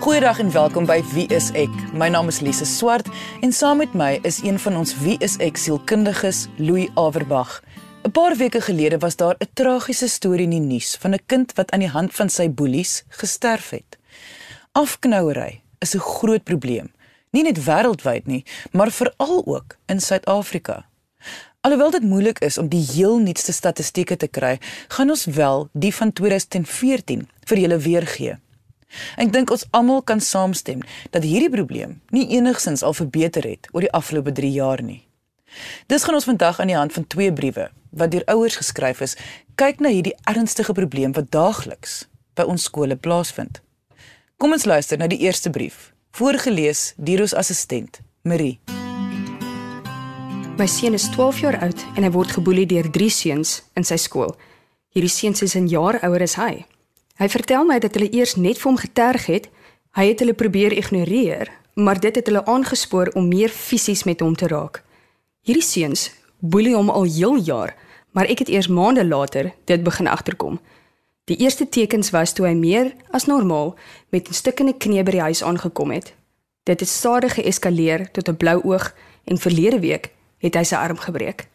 Goeiedag en welkom by Wie is ek? My naam is Lise Swart en saam met my is een van ons Wie is ek sielkundiges, Louis Averbag. 'n Paar weke gelede was daar 'n tragiese storie in die nuus van 'n kind wat aan die hand van sy boelies gesterf het. Afknouery is 'n groot probleem, nie net wêreldwyd nie, maar veral ook in Suid-Afrika. Alhoewel dit moeilik is om die heel nuutste statistieke te kry, gaan ons wel die van 2014 vir julle weergee. Ek dink ons almal kan saamstem dat hierdie probleem nie enigsins al verbeter het oor die afgelope 3 jaar nie. Dis gaan ons vandag aan die hand van twee briewe wat deur ouers geskryf is, kyk na hierdie ernstige probleem wat daagliks by ons skole plaasvind. Kom ons luister na die eerste brief, voorgeles deur ons assistent, Marie. My seun is 12 jaar oud en hy word geboelie deur drie seuns in sy skool. Hierdie seuns is 'n jaar ouer as hy. Hy vertel my dat hulle eers net vir hom geterg het. Hy het hulle probeer ignoreer, maar dit het hulle aangespoor om meer fisies met hom te raak. Hierdie seuns boelie hom al heel jaar, maar ek het eers maande later dit begin agterkom. Die eerste tekens was toe hy meer as normaal met 'n stukkende knie by die huis aangekom het. Dit het stadig geeskaleer tot 'n blou oog en verlede week het hy sy arm gebreek.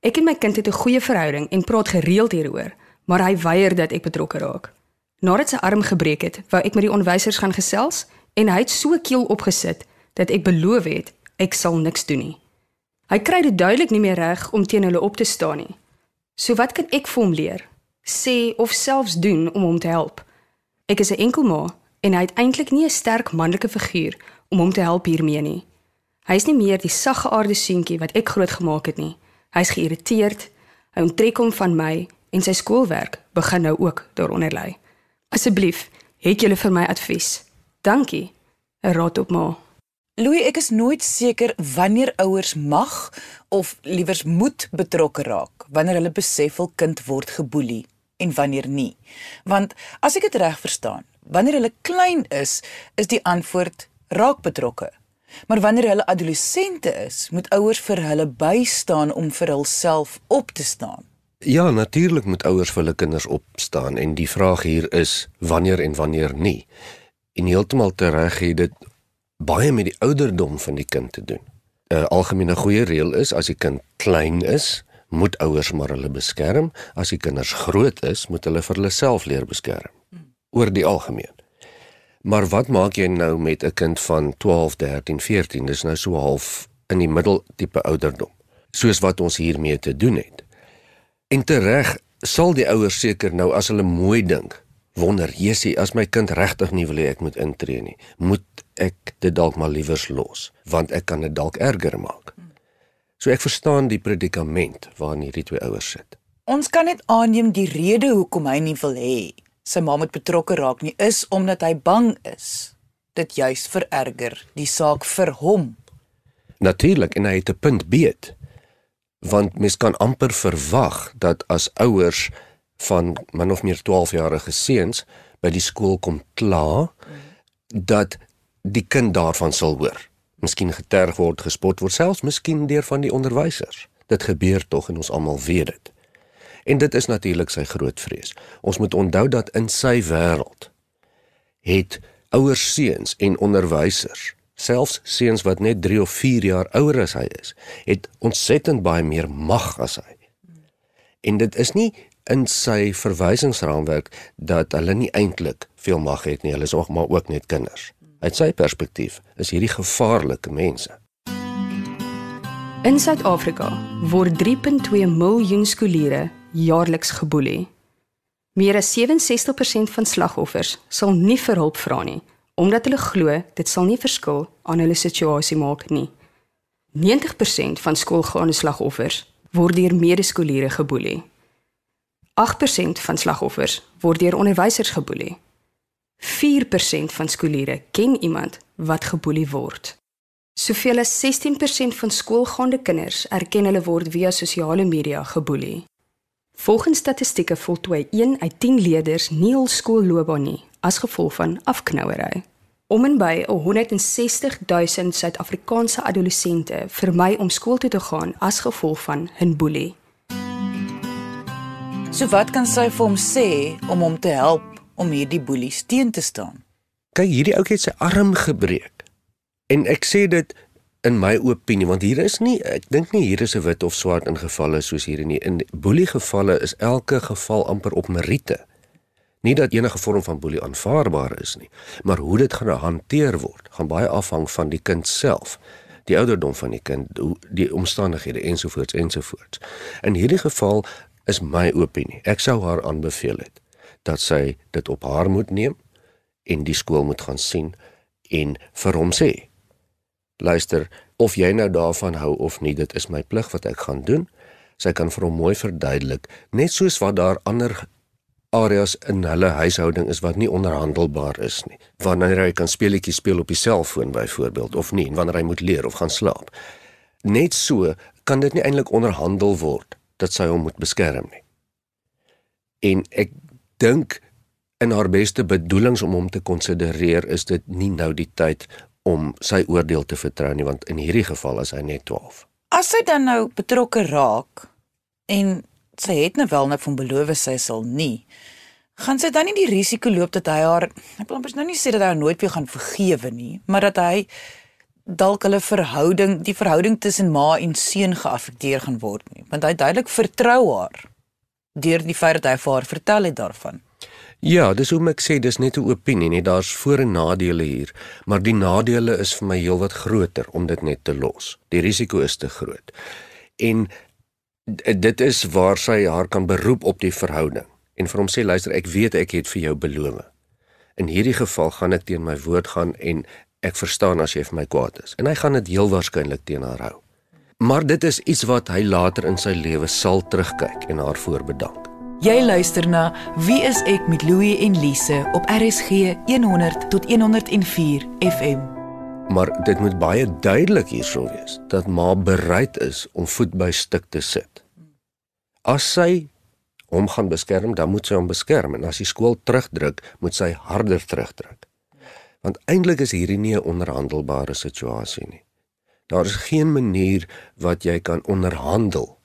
Ek en my kind het 'n goeie verhouding en praat gereeld hieroor, maar hy weier dat ek betrokke raak. Nadat sy arm gebreek het, wou ek met die onderwysers gaan gesels en hy het so keel opgesit dat ek beloof het ek sal niks doen nie. Hy kry dit duidelik nie meer reg om teen hulle op te staan nie. So wat kan ek vir hom leer? Sê of selfs doen om hom te help. Ek is 'n enkel ma en hy het eintlik nie 'n sterk manlike figuur om hom te help hiermee nie. Hy is nie meer die saggeaarde seentjie wat ek grootgemaak het nie. Hy's geïrriteerd, hy onttrek hom van my en sy skoolwerk begin nou ook daaronder lê. Asseblief, het julle vir my advies. Dankie. 'n Raad op ma. Louis, ek is nooit seker wanneer ouers mag of liewers moet betrokke raak wanneer hulle besef hul kind word geboelie en wanneer nie. Want as ek dit reg verstaan, wanneer hulle klein is, is die antwoord raak betrokke. Maar wanneer hulle adolessente is, moet ouers vir hulle bystaan om vir hulself op te staan. Ja, natuurlik moet ouers vir hulle kinders opstaan en die vraag hier is wanneer en wanneer nie. En heeltemal tereg het dit baie met die ouderdom van die kind te doen. 'n Algemene goeie reël is as die kind klein is, moet ouers maar hulle beskerm. As die kinders groot is, moet hulle vir hulle self leer beskerm. Oor die algemeen. Maar wat maak jy nou met 'n kind van 12, 13, 14? Dis nou so half in die middel tipe ouderdom. Soos wat ons hiermee te doen het. En tereg sal die ouers seker nou as hulle mooi dink, wonder, "Jessie, as my kind regtig nie wil hê ek moet intree nie, moet ek dit dalk maar liewers los, want ek kan dit dalk erger maak." So ek verstaan die predikament waarin hierdie twee ouers sit. Ons kan net aanneem die rede hoekom hy nie wil hê sy ma moet betrokke raak nie is omdat hy bang is dit juis vererger die saak vir hom. Natuurlik en hy het 'n punt beet want mens kan amper verwag dat as ouers van min of meer 12 jarige seuns by die skool kom kla dat die kind daarvan sal hoor. Miskien geterg word, gespot word, selfs miskien deur van die onderwysers. Dit gebeur tog en ons almal weet dit. En dit is natuurlik sy groot vrees. Ons moet onthou dat in sy wêreld het ouers seuns en onderwysers selfs seuns wat net 3 of 4 jaar ouer as hy is, het ontsettend baie meer mag as hy. En dit is nie in sy verwysingsraamwerk dat hulle nie eintlik veel mag het nie, hulle is ook maar ook net kinders. Uit sy perspektief is hierdie gevaarlike mense. In Suid-Afrika word 3.2 miljoen skooliere jaarliks geboelie. Meer as 67% van slagoffers sal nie vir hulp vra nie omdat hulle glo dit sal nie verskil aan hulle situasie maak nie. 90% van skoolgaande slagoffers word deur medeskooliere geboelie. 8% van slagoffers word deur onderwysers geboelie. 4% van skooliere ken iemand wat geboelie word. Soveel as 16% van skoolgaande kinders erken hulle word via sosiale media geboelie. Volgens statistieke voltooi 1 uit 10 leerders nie hul skoolloopbaan nie as gevolg van afknouery. Om en by 160 000 Suid-Afrikaanse adolessente vermy om skool toe te gaan as gevolg van 'n boelie. So wat kan sy vir hom sê om hom te help om hierdie boelies teen te staan? kyk hierdie ouetjie het sy arm gebreek. En ek sê dit in my opinie want hier is nie ek dink nie hier is 'n wit of swart ingevalle soos hier nie. In boelie gevalle is elke geval amper op meriete. Nie dat enige vorm van boelie aanvaarbaar is nie, maar hoe dit gehanteer word, gaan baie afhang van die kind self, die ouderdom van die kind, die omstandighede ensovoorts ensovoorts. In hierdie geval is my opinie. Ek sou haar aanbeveel het dat sy dit op haar moet neem en die skool moet gaan sien en vir hom sê luister of jy nou daarvan hou of nie dit is my plig wat ek gaan doen sy kan vir hom mooi verduidelik net soos wat daar ander areas in hulle huishouding is wat nie onderhandelbaar is nie. Wanneer hy kan speletjies speel op die selfoon byvoorbeeld of nie wanneer hy moet leer of gaan slaap. Net so kan dit nie eintlik onderhandel word dat sy hom moet beskerm nie. En ek dink in haar beste bedoelings om hom te konsidereer is dit nie nou die tyd om sy oordeel te vertrou nie want in hierdie geval is hy net 12. As sy dan nou betrokke raak en sy het nou wel net van beloof sy sal nie gaan sy dan nie die risiko loop dat hy haar ek wil amper nou nie sê dat hy haar nooit weer gaan vergewe nie, maar dat hy dalk hulle verhouding, die verhouding tussen ma en seun geaffekteer gaan word nie, want hy duidelik vertrou haar deur die feit dat hy vir haar vertel het daarvan. Ja, dis hoe ek sê dis net 'n opinie, net daar's voor en nadele hier, maar die nadele is vir my heelwat groter om dit net te los. Die risiko is te groot. En dit is waar sy haar kan beroep op die verhouding en vir hom sê luister, ek weet ek het vir jou beloof. In hierdie geval gaan ek teen my woord gaan en ek verstaan as jy vir my kwaad is. En hy gaan dit heel waarskynlik teen haar hou. Maar dit is iets wat hy later in sy lewe sal terugkyk en haar voorbedank. Jy luister na Wie is ek met Louie en Lise op RSG 100 tot 104 FM. Maar dit moet baie duidelik hierso wees dat ma bereid is om voet by stuk te sit. As sy hom gaan beskerm, dan moet sy hom beskerm en as die skool terugdruk, moet sy harder terugdruk. Want eintlik is hierdie nie 'n onderhandelbare situasie nie. Daar is geen manier wat jy kan onderhandel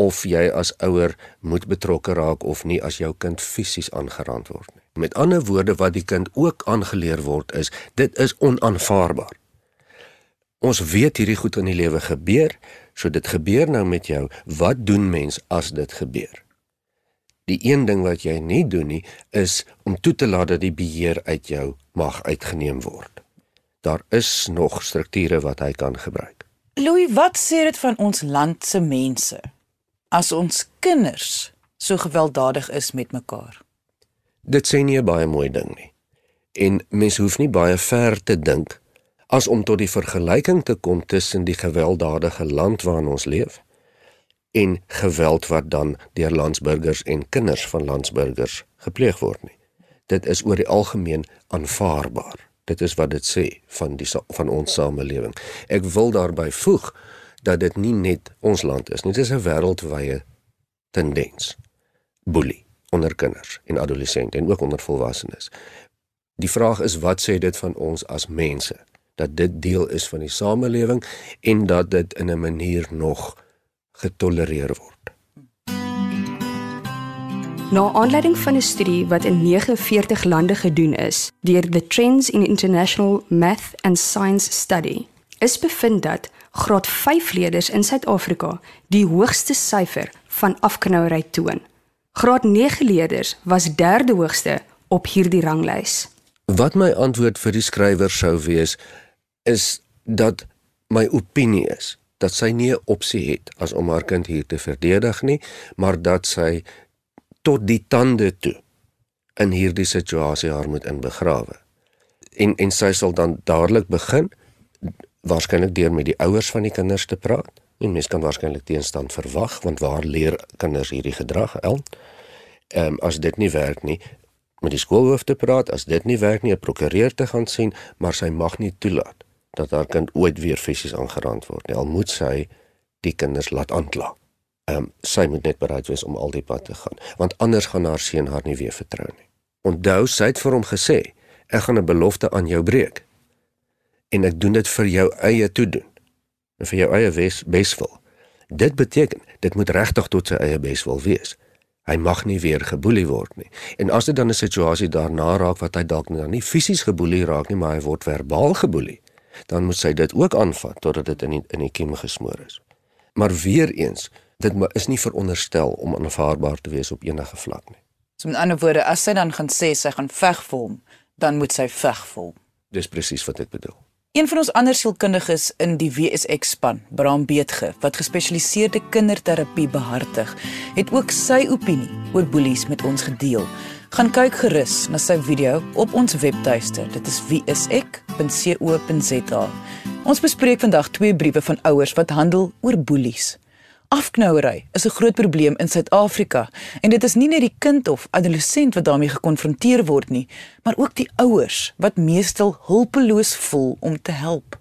of jy as ouer moet betrokke raak of nie as jou kind fisies aangerand word nie. Met ander woorde wat die kind ook aangeleer word is, dit is onaanvaarbaar. Ons weet hierdie goed in die lewe gebeur, so dit gebeur nou met jou. Wat doen mens as dit gebeur? Die een ding wat jy nie doen nie, is om toe te laat dat die beheer uit jou mag uitgeneem word. Daar is nog strukture wat hy kan gebruik. Louis, wat sê dit van ons land se mense? As ons kinders so gewelddadig is met mekaar. Dit sê nie 'n baie mooi ding nie. En mens hoef nie baie ver te dink as om tot die vergelyking te kom tussen die gewelddadige land waarin ons leef en geweld wat dan deur landsburgers en kinders van landsburgers gepleeg word nie. Dit is oor die algemeen aanvaarbaar. Dit is wat dit sê van die van ons samelewing. Ek wil daarby voeg dat dit nie net ons land is nie, dit is 'n wêreldwye tendens. Boelie onder kinders en adolessente en ook onder volwassenes. Die vraag is wat sê dit van ons as mense dat dit deel is van die samelewing en dat dit in 'n manier nog getolereer word. Na aanleiding van 'n studie wat in 49 lande gedoen is deur the Trends in International Math and Science Study, is bevind dat graad 5 leerders in Suid-Afrika die hoogste syfer van afknouery toon. Graad 9 leerders was derde hoogste op hierdie ranglys. Wat my antwoord vir die skrywer sou wees is dat my opinie is dat sy nie 'n opsie het as om haar kind hier te verdedig nie, maar dat sy tot die tande toe in hierdie situasie haar moet inbegrawe. En en sy sal dan dadelik begin waarskynlik deur met die ouers van die kinders te praat. En mens kan waarskynlik teenstand verwag want waar leer kinders hierdie gedrag el? Ehm um, as dit nie werk nie, met die skoolhoof te praat, as dit nie werk nie, 'n prokureur te gaan sien, maar sy mag nie toelaat dat haar kind ooit weer fisies aangerand word nie. Al moet sy die kinders laat aankla. Ehm um, sy moet net bereid wees om al die pad te gaan, want anders gaan haar seun haar nie weer vertrou nie. Onthou, sy het vir hom gesê, ek gaan 'n belofte aan jou breek en ek doen dit vir jou eie toedoen en vir jou eie wes beswil. Dit beteken dit moet regtig tot sy eie beswil wees. Hy mag nie weer geboelie word nie. En as dit dan 'n situasie daarna raak wat hy dalk nou nie fisies geboelie raak nie, maar hy word verbaal geboelie, dan moet sy dit ook aanvat totdat dit in die, in die kiem gesmoor is. Maar weer eens, dit is nie veronderstel om aanvaarbaar te wees op enige vlak nie. So met ander woorde, as sy dan gaan sê sy gaan veg vir hom, dan moet sy veg vir hom. Dis presies wat ek bedoel. Een van ons ander sielkundiges in die WSX span, Bram Beetge, wat gespesialiseerde kinderterapie behartig, het ook sy opinie oor boelies met ons gedeel. Gaan kyk gerus na sy video op ons webtuiste. Dit is wieisek.co.za. Ons bespreek vandag twee briewe van ouers wat handel oor boelies. Afknouery is 'n groot probleem in Suid-Afrika en dit is nie net die kind of adolessent wat daarmee gekonfronteer word nie, maar ook die ouers wat meestal hulpeloos voel om te help.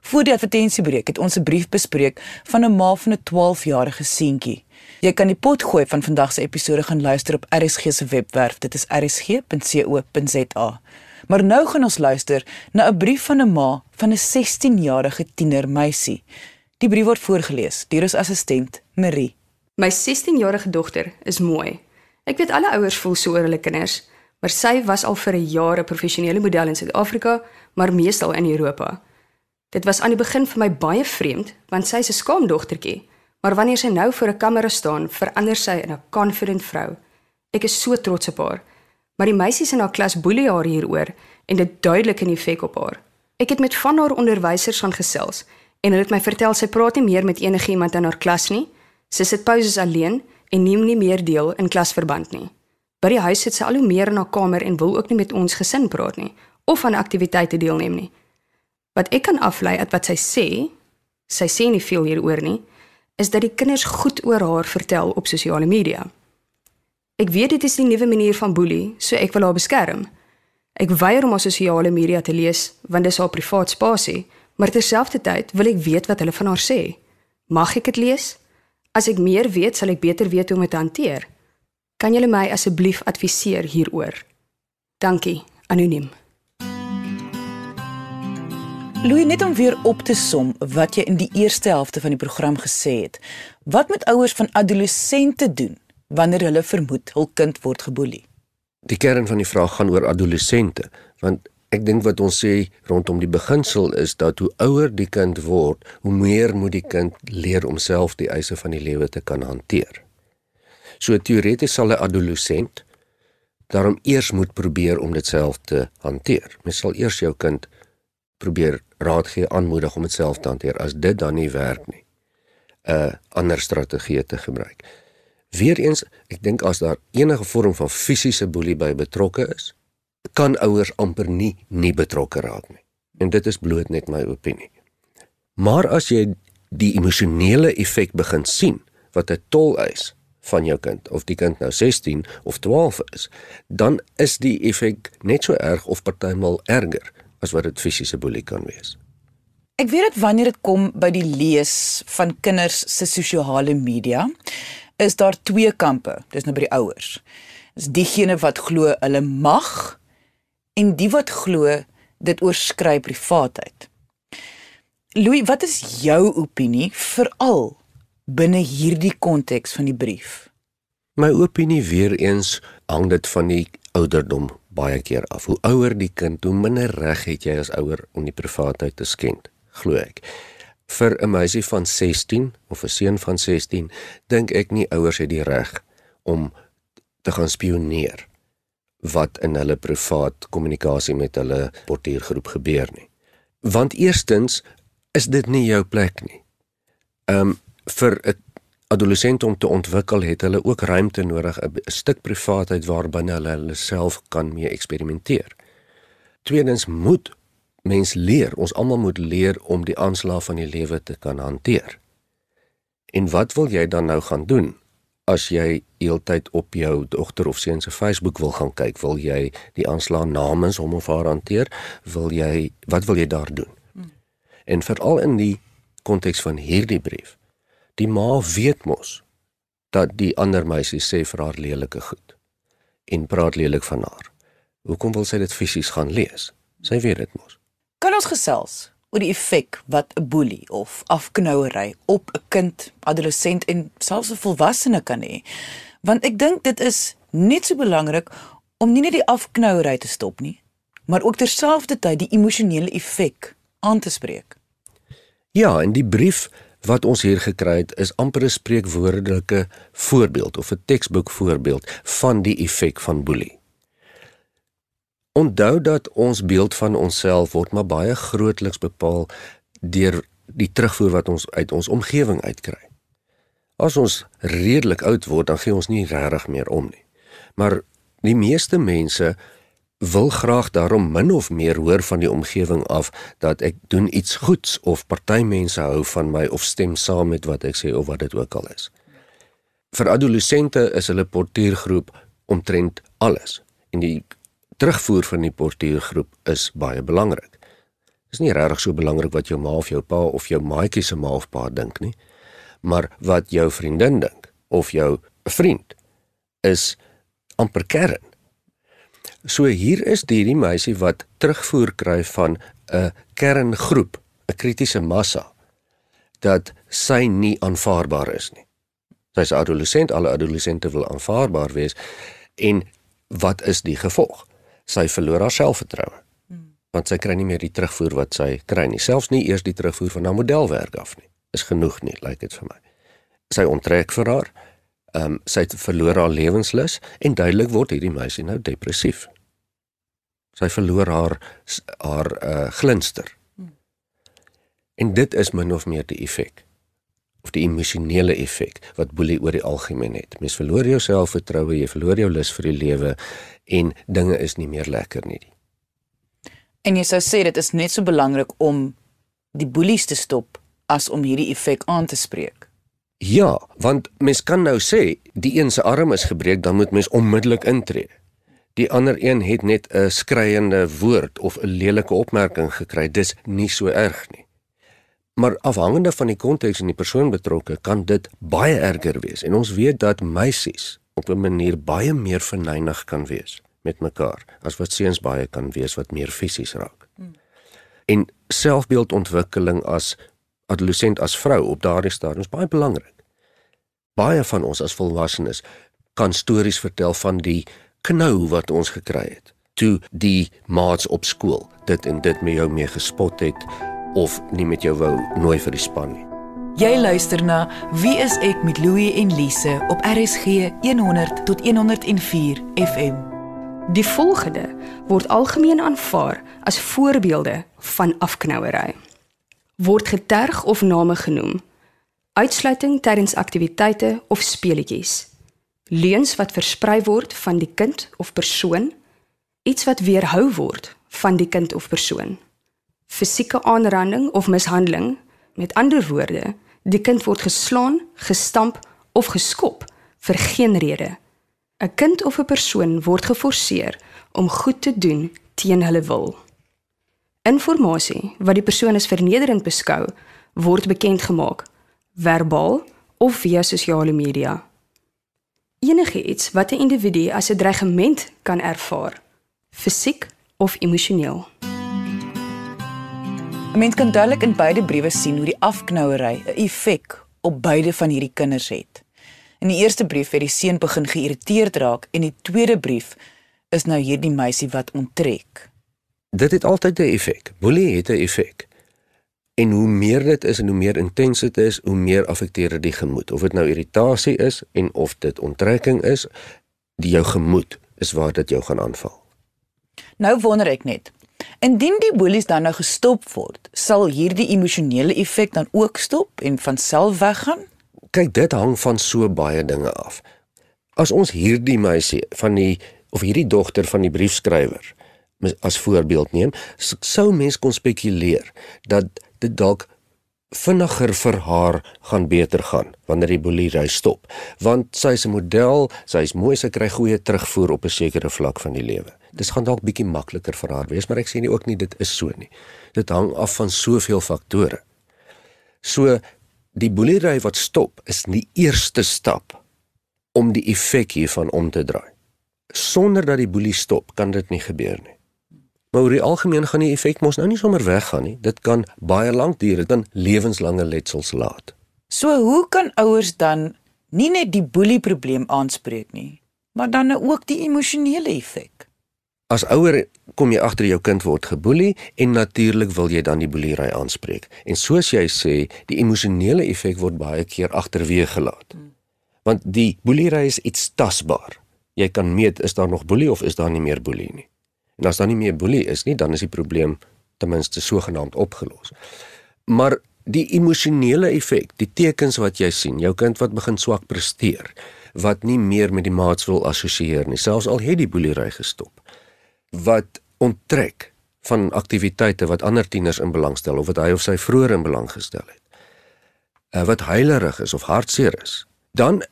Voor die advertensiebreek het ons 'n brief bespreek van 'n ma van 'n 12-jarige seentjie. Jy kan die pot gooi van vandag se episode gaan luister op RSG se webwerf. Dit is rsg.co.za. Maar nou gaan ons luister na 'n brief van 'n ma van 'n 16-jarige tienermeisie. Die brief word voorgeles deur ons assistent Marie. My 16-jarige dogter is mooi. Ek weet alle ouers voel so oor hulle kinders, maar sy was al vir 'n jaar 'n professionele model in Suid-Afrika, maar meestal in Europa. Dit was aan die begin vir my baie vreemd, want sy is 'n skaam dogtertjie, maar wanneer sy nou voor 'n kamera staan, verander sy in 'n confident vrou. Ek is so trots op haar. Maar die meisies in haar klas boelie haar hieroor en dit duidelik 'n effek op haar. Ek het met van haar onderwysers gaan gesels en hulle het my vertel sy praat nie meer met enigiemand in haar klas nie. Sy sit pauses alleen en neem nie meer deel in klasverband nie. By die huis sit sy al hoe meer in haar kamer en wil ook nie met ons gesin praat nie of aan aktiwiteite deelneem nie. Wat ek kan aflei uit wat sy sê, sy sê nie veel hieroor nie, is dat die kinders goed oor haar vertel op sosiale media. Ek weet dit is die nuwe manier van boelie, so ek wil haar beskerm. Ek weier om op sosiale media te lees want dit is haar privaat spasie maar terselfdertyd wil ek weet wat hulle van haar sê. Mag ek dit lees? As ek meer weet, sal ek beter weet hoe om dit te hanteer. Kan julle my asseblief adviseer hieroor? Dankie, anoniem. Louis net om weer op te som wat jy in die eerste helfte van die program gesê het. Wat moet ouers van adolessente doen wanneer hulle vermoed hul kind word geboelie? Die kern van die vraag gaan oor adolessente, want Ek dink wat ons sê rondom die beginsel is dat hoe ouer die kind word, hoe meer moet die kind leer om self die eise van die lewe te kan hanteer. So teoreties sal 'n adolescent daarom eers moet probeer om dit self te hanteer. Mens sal eers jou kind probeer raad gee, aanmoedig om dit self te hanteer. As dit dan nie werk nie, 'n ander strategie te gebruik. Weereens, ek dink as daar enige vorm van fisiese boelie by betrokke is, kan ouers amper nie nie betrokke raak nie. En dit is bloot net my opinie. Maar as jy die emosionele effek begin sien wat 'n tol eis van jou kind of die kind nou 16 of 12 is, dan is die effek net so erg of partymal erger as wat dit fisiese boelie kan wees. Ek weet dit wanneer dit kom by die lees van kinders se sosiale media, is daar twee kampe. Dis nou by die ouers. Dis diegene wat glo hulle mag en die wat glo dit oorskry privaatheid. Louis, wat is jou opinie veral binne hierdie konteks van die brief? My opinie weer eens hang dit van die ouderdom baie keer af. Hoe ouer die kind, hoe minder reg het jy as ouer om die privaatheid te skend, glo ek. Vir 'n meisie van 16 of 'n seun van 16, dink ek nie ouers het die reg om te gaan spioneer wat in hulle privaat kommunikasie met hulle portuïergroep gebeur nie. Want eerstens is dit nie jou plek nie. Um vir 'n adolessent om te ontwikkel het hulle ook ruimte nodig, 'n stuk privaatheid waarbinne hulle hulle self kan mee eksperimenteer. Tweedens moet mens leer, ons almal moet leer om die aanslag van die lewe te kan hanteer. En wat wil jy dan nou gaan doen? As jy heeltyd op jou dogter of seun se Facebook wil gaan kyk, wil jy die aanslag namens hom of haar hanteer? Wil jy wat wil jy daar doen? Hmm. En veral in die konteks van hierdie brief. Die ma weet mos dat die ander meisie sê vir haar lelike goed en praat lelik van haar. Hoekom wil sy dit fisies gaan lees? Sy weet dit mos. Kan ons gesels oor die effek wat 'n boelie of afknouery op 'n kind, adolessent en selfs 'n volwassene kan hê. Want ek dink dit is net so belangrik om nie net die afknouery te stop nie, maar ook terselfdertyd die emosionele effek aan te spreek. Ja, en die brief wat ons hier gekry het is amper 'n spreekwoordelike voorbeeld of 'n teksboek voorbeeld van die effek van boelie. Onthou dat ons beeld van onsself word maar baie grootliks bepaal deur die terugvoer wat ons uit ons omgewing uitkry. As ons redelik oud word, dan gee ons nie regtig meer om nie. Maar die meeste mense wil graag daarom min of meer hoor van die omgewing af dat ek doen iets goeds of party mense hou van my of stem saam met wat ek sê of wat dit ook al is. Vir adolessente is hulle portuïergroep omtrent alles en die terugvoer van die portuïergroep is baie belangrik. Dit is nie regtig so belangrik wat jou ma of jou pa of jou maatjie se ma of pa dink nie, maar wat jou vriendin dink of jou vriend is amper kern. So hier is hierdie meisie wat terugvoer kry van 'n kerngroep, 'n kritiese massa dat sy nie aanvaarbaar is nie. Sy's adolescent, alle adolessente wil aanvaarbaar wees en wat is die gevolg? Sy verloor haar selfvertroue. Want sy kry nie meer die terugvoer wat sy kry nie, selfs nie eers die terugvoer van haar modelwerk af nie. Is genoeg nie, lyk like dit vir my. Sy onttrek vir haar Ehm um, sy het verloor haar lewenslus en duidelik word hierdie meisie nou depressief. Sy verloor haar haar uh, glinster. En dit is min of meer die effek of die emosionele effek wat boelie oor die algemeen het. Mens verloor jou selfvertroue, jy verloor jou lus vir die lewe en dinge is nie meer lekker nie. En jy sou sê dit is net so belangrik om die boelies te stop as om hierdie effek aan te spreek. Ja, want mens kan nou sê die een se arm is gebreek, dan moet mens onmiddellik intree. Die ander een het net 'n skreiende woord of 'n lelike opmerking gekry. Dis nie so erg nie. Maar afhangende van die konteks en die persoon betrokke, kan dit baie erger wees. En ons weet dat meisies op 'n manier baie meer verneig kan wees met mekaar as wat seuns baie kan wees wat meer fisies raak. Hmm. En selfbeeldontwikkeling as adolescent as vrou op daardie stadium is baie belangrik. Baie van ons as volwassenes kan stories vertel van die knou wat ons gekry het toe die maats op skool dit en dit met jou mee gespot het of nie met jou wou nooi vir die span nie. Jy luister na Wie is ek met Louie en Lise op RSG 100 tot 104 FM. Die volgende word algemeen aanvaar as voorbeelde van afknouery word geterg of name genoem. Uitsluiting tydens aktiwiteite of speletjies. Leuns wat versprei word van die kind of persoon. Iets wat weerhou word van die kind of persoon. Fisieke aanranding of mishandeling. Met ander woorde, die kind word geslaan, gestamp of geskop vir geen rede. 'n Kind of 'n persoon word geforseer om goed te doen teen hulle wil. Informasie wat die persoon as vernederend beskou, word bekend gemaak verbaal of via sosiale media. Enige iets wat 'n individu as 'n dreigement kan ervaar, fisiek of emosioneel. 'n Mens kan duidelik in beide briewe sien hoe die afknouery 'n effek op beide van hierdie kinders het. In die eerste brief het die seun begin geïrriteerd raak en die tweede brief is nou hierdie meisie wat onttrek dit het altyd 'n effek. Boelie het 'n effek. En hoe meer dit is en hoe meer intens dit is, hoe meer affekteer dit die gemoed. Of dit nou irritasie is en of dit onttrekking is, die jou gemoed is waar dit jou gaan aanval. Nou wonder ek net, indien die boelies dan nou gestop word, sal hierdie emosionele effek dan ook stop en van self weggaan? Kyk, dit hang van so baie dinge af. As ons hierdie meisie van die of hierdie dogter van die briefskrywer as voorbeeld neem, sou mens kon spekuleer dat dit dalk vinniger vir haar gaan beter gaan wanneer die boelery stop, want sy is 'n model, sy is mooi, sy kry goeie terugvoer op 'n sekere vlak van die lewe. Dit gaan dalk bietjie makliker vir haar wees, maar ek sê nie ook nie dit is so nie. Dit hang af van soveel faktore. So die boelery wat stop is die eerste stap om die effek hiervan om te draai. Sonder dat die boelie stop, kan dit nie gebeur nie. Maar oor die algemeen gaan die effek mos nou nie sommer weggaan nie. Dit kan baie lank duur, dit kan lewenslange letsels laat. So hoe kan ouers dan nie net die boelie probleem aanspreek nie, maar dan nou ook die emosionele effek. As ouer kom jy agter jou kind word geboelie en natuurlik wil jy dan die boelery aanspreek. En soos jy sê, die emosionele effek word baie keer agterweë gelaat. Want die boelery is iets tasbaar. Jy kan meet is daar nog boelie of is daar nie meer boelie nie. En as daar nie meer boelie is nie, dan is die probleem ten minste sogenaamd opgelos. Maar die emosionele effek, die tekens wat jy sien, jou kind wat begin swak presteer, wat nie meer met die maats wil assosieer nie, selfs al het die boelery gestop wat onttrek van aktiwiteite wat ander tieners in belang stel of wat hy of sy vroeër in belang gestel het. Uh, wat heilerig is of hartseer is, dan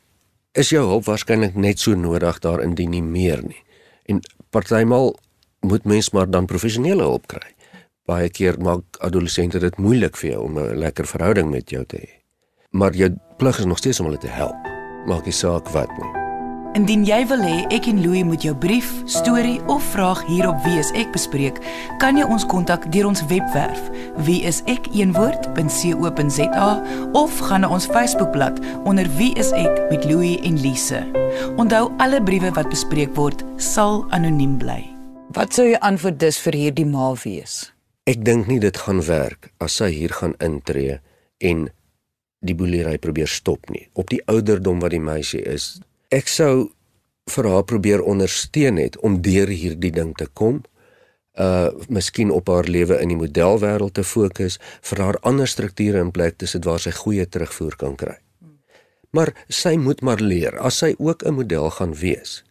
is jou hulp waarskynlik net so nodig daar indien nie meer nie. En partymal moet mens maar dan professionele hulp kry. Baie keer maak adolessente dit moeilik vir jou om 'n lekker verhouding met jou te hê. Maar jou plig is nog steeds om hulle te help. Maak nie saak wat nie. Indien jy wil hê ek en Louie moet jou brief, storie of vraag hier op Wie is ek bespreek, kan jy ons kontak deur ons webwerf wieisek.co.za of gaan na ons Facebookblad onder Wie is ek met Louie en Lise. Onthou alle briewe wat bespreek word sal anoniem bly. Wat sou jou antwoord dus vir hierdie ma wees? Ek dink nie dit gaan werk as sy hier gaan intree en die boelery probeer stop nie. Op die ouderdom wat die meisie is, ek sou vir haar probeer ondersteun het om deur hierdie ding te kom uh miskien op haar lewe in die modelwêreld te fokus vir haar ander strukture in plek te sit waar sy goeie terugvoer kan kry. Maar sy moet maar leer as sy ook 'n model gaan wees.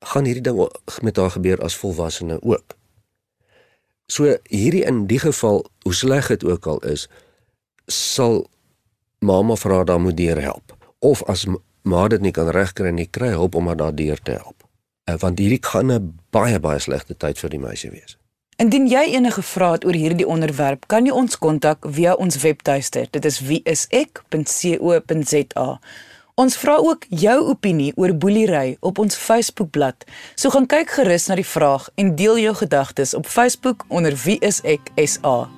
gaan hierdie ding met haar gebeur as volwassene ook. So hierdie in die geval hoe sleg dit ook al is sal mamma vir haar dan moet deur help of as maar dit nie kan regkry nie, kry hulp om haar daardeur te help. Uh, want hierdie gaan 'n baie baie slegte tyd vir die meisie wees. Indien jy enige vrae het oor hierdie onderwerp, kan jy ons kontak via ons webtuiste. Dit is wieisek.co.za. Ons vra ook jou opinie oor boelery op ons Facebookblad. So gaan kyk gerus na die vraag en deel jou gedagtes op Facebook onder wieiseksa.